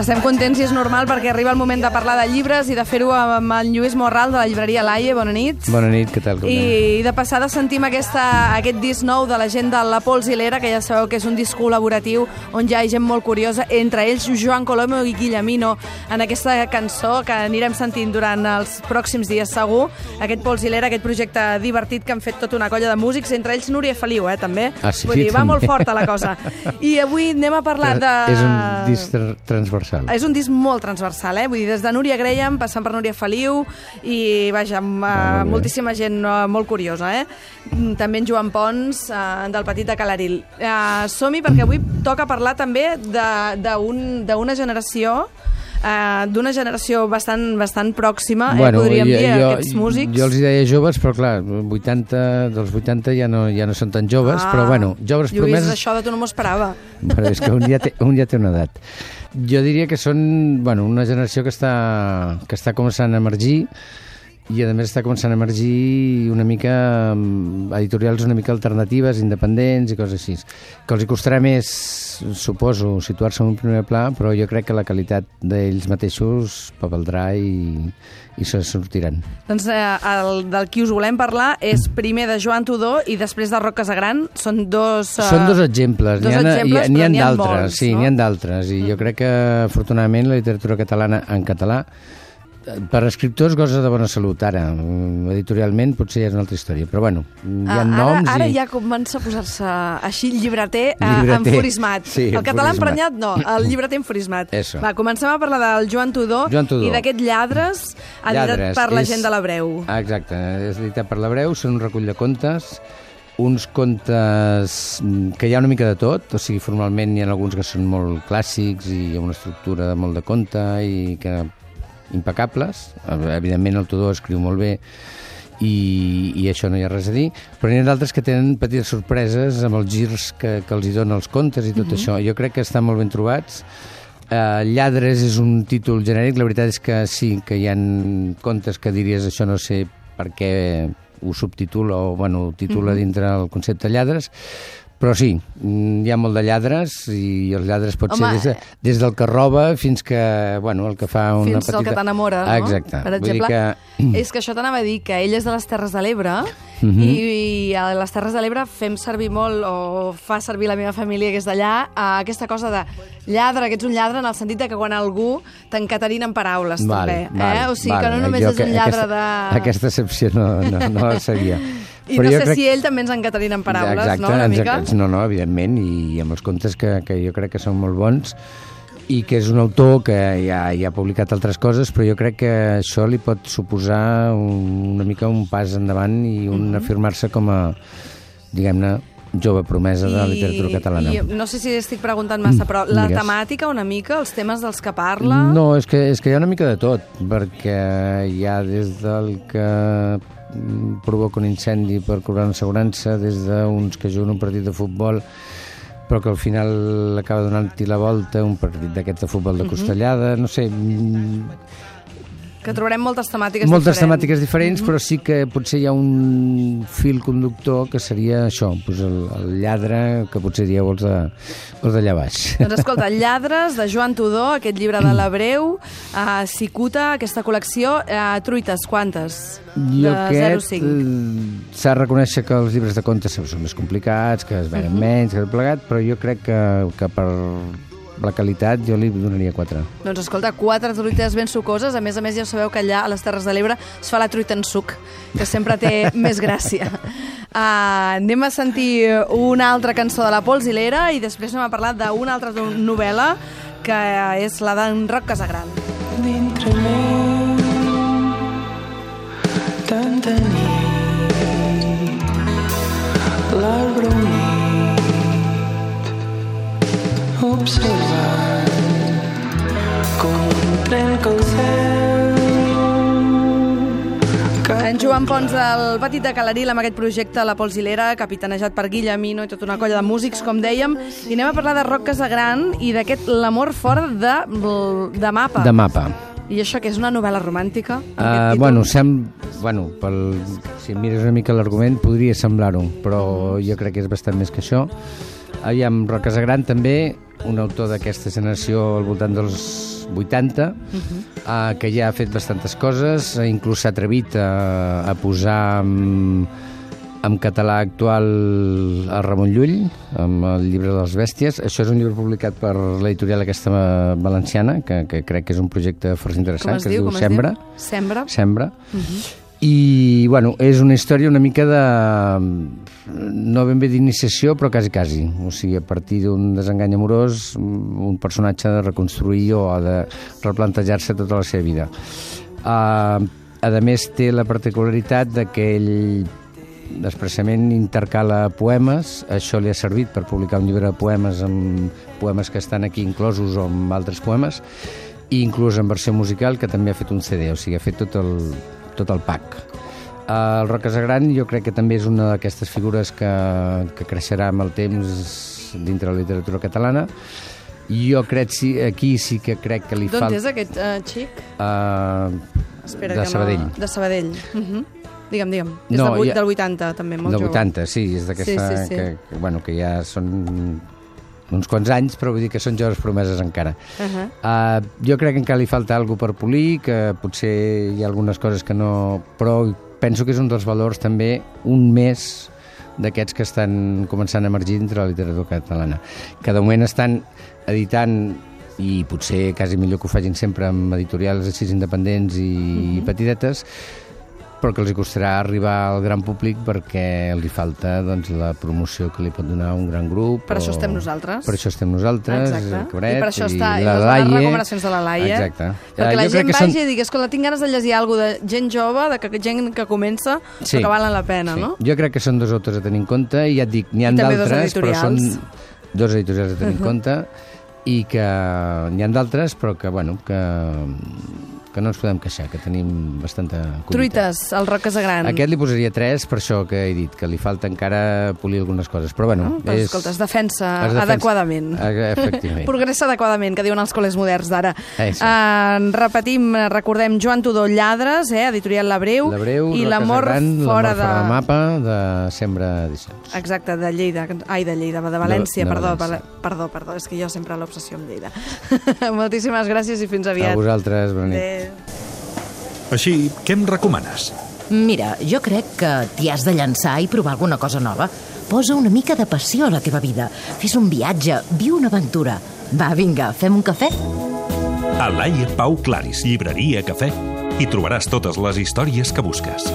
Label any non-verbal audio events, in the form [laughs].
Estem contents i és normal perquè arriba el moment de parlar de llibres i de fer-ho amb en Lluís Morral de la llibreria Laie. Bona nit. Bona nit, què tal? Com anem? I de passada sentim aquesta, aquest disc nou de la gent de La Pols i l'Era, que ja sabeu que és un disc col·laboratiu on ja hi ha gent molt curiosa, entre ells Joan Colomo i Guillemino, en aquesta cançó que anirem sentint durant els pròxims dies segur. Aquest Pols i l'Era, aquest projecte divertit que han fet tota una colla de músics, entre ells Núria Feliu, eh, també. Ah, sí, Vull dir, va també. molt forta la cosa. I avui anem a parlar de... És un disc tr- transversal. És un disc molt transversal, eh? Vull dir, des de Núria Graham, passant per Núria Feliu i, vaja, amb molt bé. moltíssima gent uh, molt curiosa, eh? Mm, També en Joan Pons, uh, del Petit de Calaril. Uh, Som-hi perquè avui toca parlar també d'una generació Uh, d'una generació bastant, bastant pròxima, eh, podríem dir, aquests músics. Jo els deia joves, però clar, 80, dels 80 ja no, ja no són tan joves, Ah, però bueno, joves Lluís, promeses... això de tu no m'ho esperava. Però és que un ja, té, un ja té una edat. Jo diria que són bueno, una generació que està, que està començant a emergir i a més està començant a emergir una mica mm, editorials una mica alternatives, independents i coses així. Que els hi costarà més, suposo, situar-se en un primer pla, però jo crec que la qualitat d'ells mateixos valdrà i, i se sortiran. Doncs eh, el, del qui us volem parlar és primer de Joan Tudó i després de Roc Casagran. Són dos... eh, Són dos exemples, n'hi ha, exemples, però ha ha d'altres, sí, no? n'hi ha d'altres, i jo crec que afortunadament la literatura catalana en català per escriptors gosa de bona salut ara, Mm, editorialment potser ja és una altra història, però bueno, hi ha Ah, noms ara, ara i... ja comença a posar-se així llibreter, eh, Llibreter. enfurismat. Sí, el català emprenyat no, el llibreter enfurismat. Eso. Va, comencem a parlar del Joan Tudó, Joan Tudó. i d'aquest Lladres editat per la és- gent de l'Hebreu. Ah, exacte, és editat per l'Hebreu, són un recull de contes, uns contes mm, que hi ha una mica de tot, o sigui, formalment hi ha alguns que són molt clàssics i hi ha una estructura molt de conte i que impecables. Evidentment el Tudor escriu molt bé i, i això no hi ha res a dir, però n'hi ha d'altres que tenen petites sorpreses amb els girs que, que els hi dona els contes i tot això. Jo crec que estan molt ben trobats. Uh, Lladres és un títol genèric, la veritat és que sí, que hi ha contes que diries això no sé per què ho subtitula o bueno, ho titula dintre el concepte lladres, però sí, mm, hi ha molt de lladres i els lladres pot Home, ser des, de, des del que roba fins que, bueno, el que fa una Fins petita... al que t'enamora, no? Ah, exacte. Per Vull exemple, que... és que això t'anava a dir, que ell és de les Terres de l'Ebre Mhm. i, i a les Terres de l'Ebre fem servir molt, o fa servir la meva família que és d'allà, eh, aquesta cosa de lladre, que ets un lladre en el sentit de que quan algú t'encaterina en paraules, Vale, també. vale, eh? O sigui, vale. que no només és un lladre aquesta, de... Aquesta excepció no, no, no la sabia. [laughs] I no sé si ell també ens encaterina en paraules, Exacte, no? Una ens- mica? No, no, evidentment, i amb els contes que, que jo crec que són molt bons i que és un autor que ja, ja ha publicat altres coses, però jo crec que això li pot suposar un, una mica un pas endavant i un Mhm. afirmar-se com a, diguem-ne, jove promesa de la literatura catalana. I no sé si estic preguntant massa, però la digues. temàtica una mica, els temes dels que parla... No, és que, és que hi ha una mica de tot, perquè hi ha des del que mm, provoca un incendi per cobrar una assegurança, des d'uns que juguen un partit de futbol però que al final acaba donant-hi la volta un partit d'aquest de futbol Mhm. de costellada, no sé, mm, Que trobarem moltes temàtiques moltes diferents. temàtiques diferents, però sí que potser hi ha un fil conductor que seria això, doncs el, el lladre, que potser dieu els de, els d'allà baix. Doncs escolta, [laughs] Lladres, de Joan Tudó, aquest llibre de l'Hebreu, uh, Cicuta, aquesta col·lecció, uh, truites, quantes? Jo de aquest 0,5. eh, s'ha de reconèixer que els llibres de contes són més complicats, que es venen menys, que plegat, però jo crec que, que per la qualitat jo li donaria 4. Doncs escolta, quatre truites ben sucoses. A més a més, ja sabeu que allà a les Terres de l'Ebre es fa la truita en suc, que sempre té [laughs] més gràcia. Uh, anem a sentir una altra cançó de la Pols i l'Era i després anem a parlar d'una altra novel·la que és la d'en Roc Casagran. dintre meu tanta nit l'arbre el. En Joan Pons del Petit de Calaril amb aquest projecte La Polsilera, capitanejat per Guillemino i tota una colla de músics, com dèiem, i anem a parlar de rock Casagran i d'aquest L'amor fora de, de mapa. De mapa. I això que és una novel·la romàntica? Uh, bueno, sem... bueno pel... si mires una mica l'argument podria semblar-ho, però jo crec que és bastant més que això. Aviam, Roc Casagran també, un autor d'aquesta generació al voltant dels 80, uh -huh. uh, que ja ha fet bastantes coses, eh, inclús s'ha atrevit a, a posar en, en català actual a Ramon Llull, amb el llibre de les bèsties. Això és un llibre publicat per l'editorial aquesta valenciana, que, que crec que és un projecte força Com interessant, es que diu? es Com diu es Sembra. diu? Sembra. Sembra. I, bueno, és una història una mica de... no ben bé d'iniciació, però quasi, quasi. O sigui, a partir d'un desengany amorós, un personatge ha de reconstruir o ha de replantejar-se tota la seva vida. Uh, a més, té la particularitat que ell expressament intercala poemes, això li ha servit per publicar un llibre de poemes amb poemes que estan aquí inclosos o amb altres poemes, i inclús en versió musical, que també ha fet un CD, o sigui, ha fet tot el, tot el pack. El Roc Casagran jo crec que també és una d'aquestes figures que, que creixerà amb el temps dintre de la literatura catalana. Jo crec, sí, aquí sí que crec que li D'on falta... és aquest uh, xic? Uh, Espera, de Sabadell. No... De Sabadell. Uh -huh. Digue'm, digue'm. És No, del, vuit- ja- del 80, també, molt Del jove. 80, sí, és d'aquesta... Sí, sí, sí. Que, que, bueno, que ja són uns quants anys, però vull dir que són joves promeses encara. Uh -huh. Uh, jo crec que encara li falta alguna per polir, que potser hi ha algunes coses que no... Però penso que és un dels valors també, un més d'aquests que estan començant a emergir dintre la literatura catalana. Que de moment estan editant i potser quasi millor que ho facin sempre amb editorials així independents i Mhm. mm -hmm. petidetes, però que els costarà arribar al gran públic perquè li falta doncs, la promoció que li pot donar un gran grup. Per això o- estem nosaltres. Per això estem nosaltres, Exacte. Cabret, I per això està, i la les Laie. recomanacions de la Laie. Exacte. Perquè Eh, la jo gent que vagi són- i digui, escolta, tinc ganes de llegir alguna de gent jove, de que, gent que comença, Sí. que valen la pena, Sí. no? Jo crec que són dos autors a tenir en compte i ja et dic, n'hi ha I d'altres, però són dos editorials a tenir en compte i que n'hi ha d'altres, però que, bueno, que, que no ens podem queixar, que tenim bastanta collita. Truites, el Roc Casagran. Aquest li posaria 3 per això que he dit, que li falta encara polir algunes coses. Però bueno, Ah, però, és... escolta, es defensa es defensa- adequadament. Eh, Efectivament. [laughs] Progressa adequadament, que diuen els col·les moderns d'ara. Exacte. Uh, repetim, eh, recordem, Joan Tudó Lladres, eh, editorial La Breu, La Breu, i l'amor fora de... del mapa de Sembra Edicions. Exacte, de Lleida. Ai, de Lleida, de València, de perdó, València. Val- perdó, perdó, és que jo sempre l'obsessió amb Lleida. [laughs] Moltíssimes gràcies i fins A aviat. vosaltres, bona nit. Adéu. Així, què em recomanes? Mira, jo crec que t'hi has de llançar i provar alguna cosa nova. Posa una mica de passió a la teva vida. Fes un viatge, viu una aventura. Va, vinga, fem un cafè? A Laia Pau Claris, llibreria, cafè, hi trobaràs totes les històries que busques.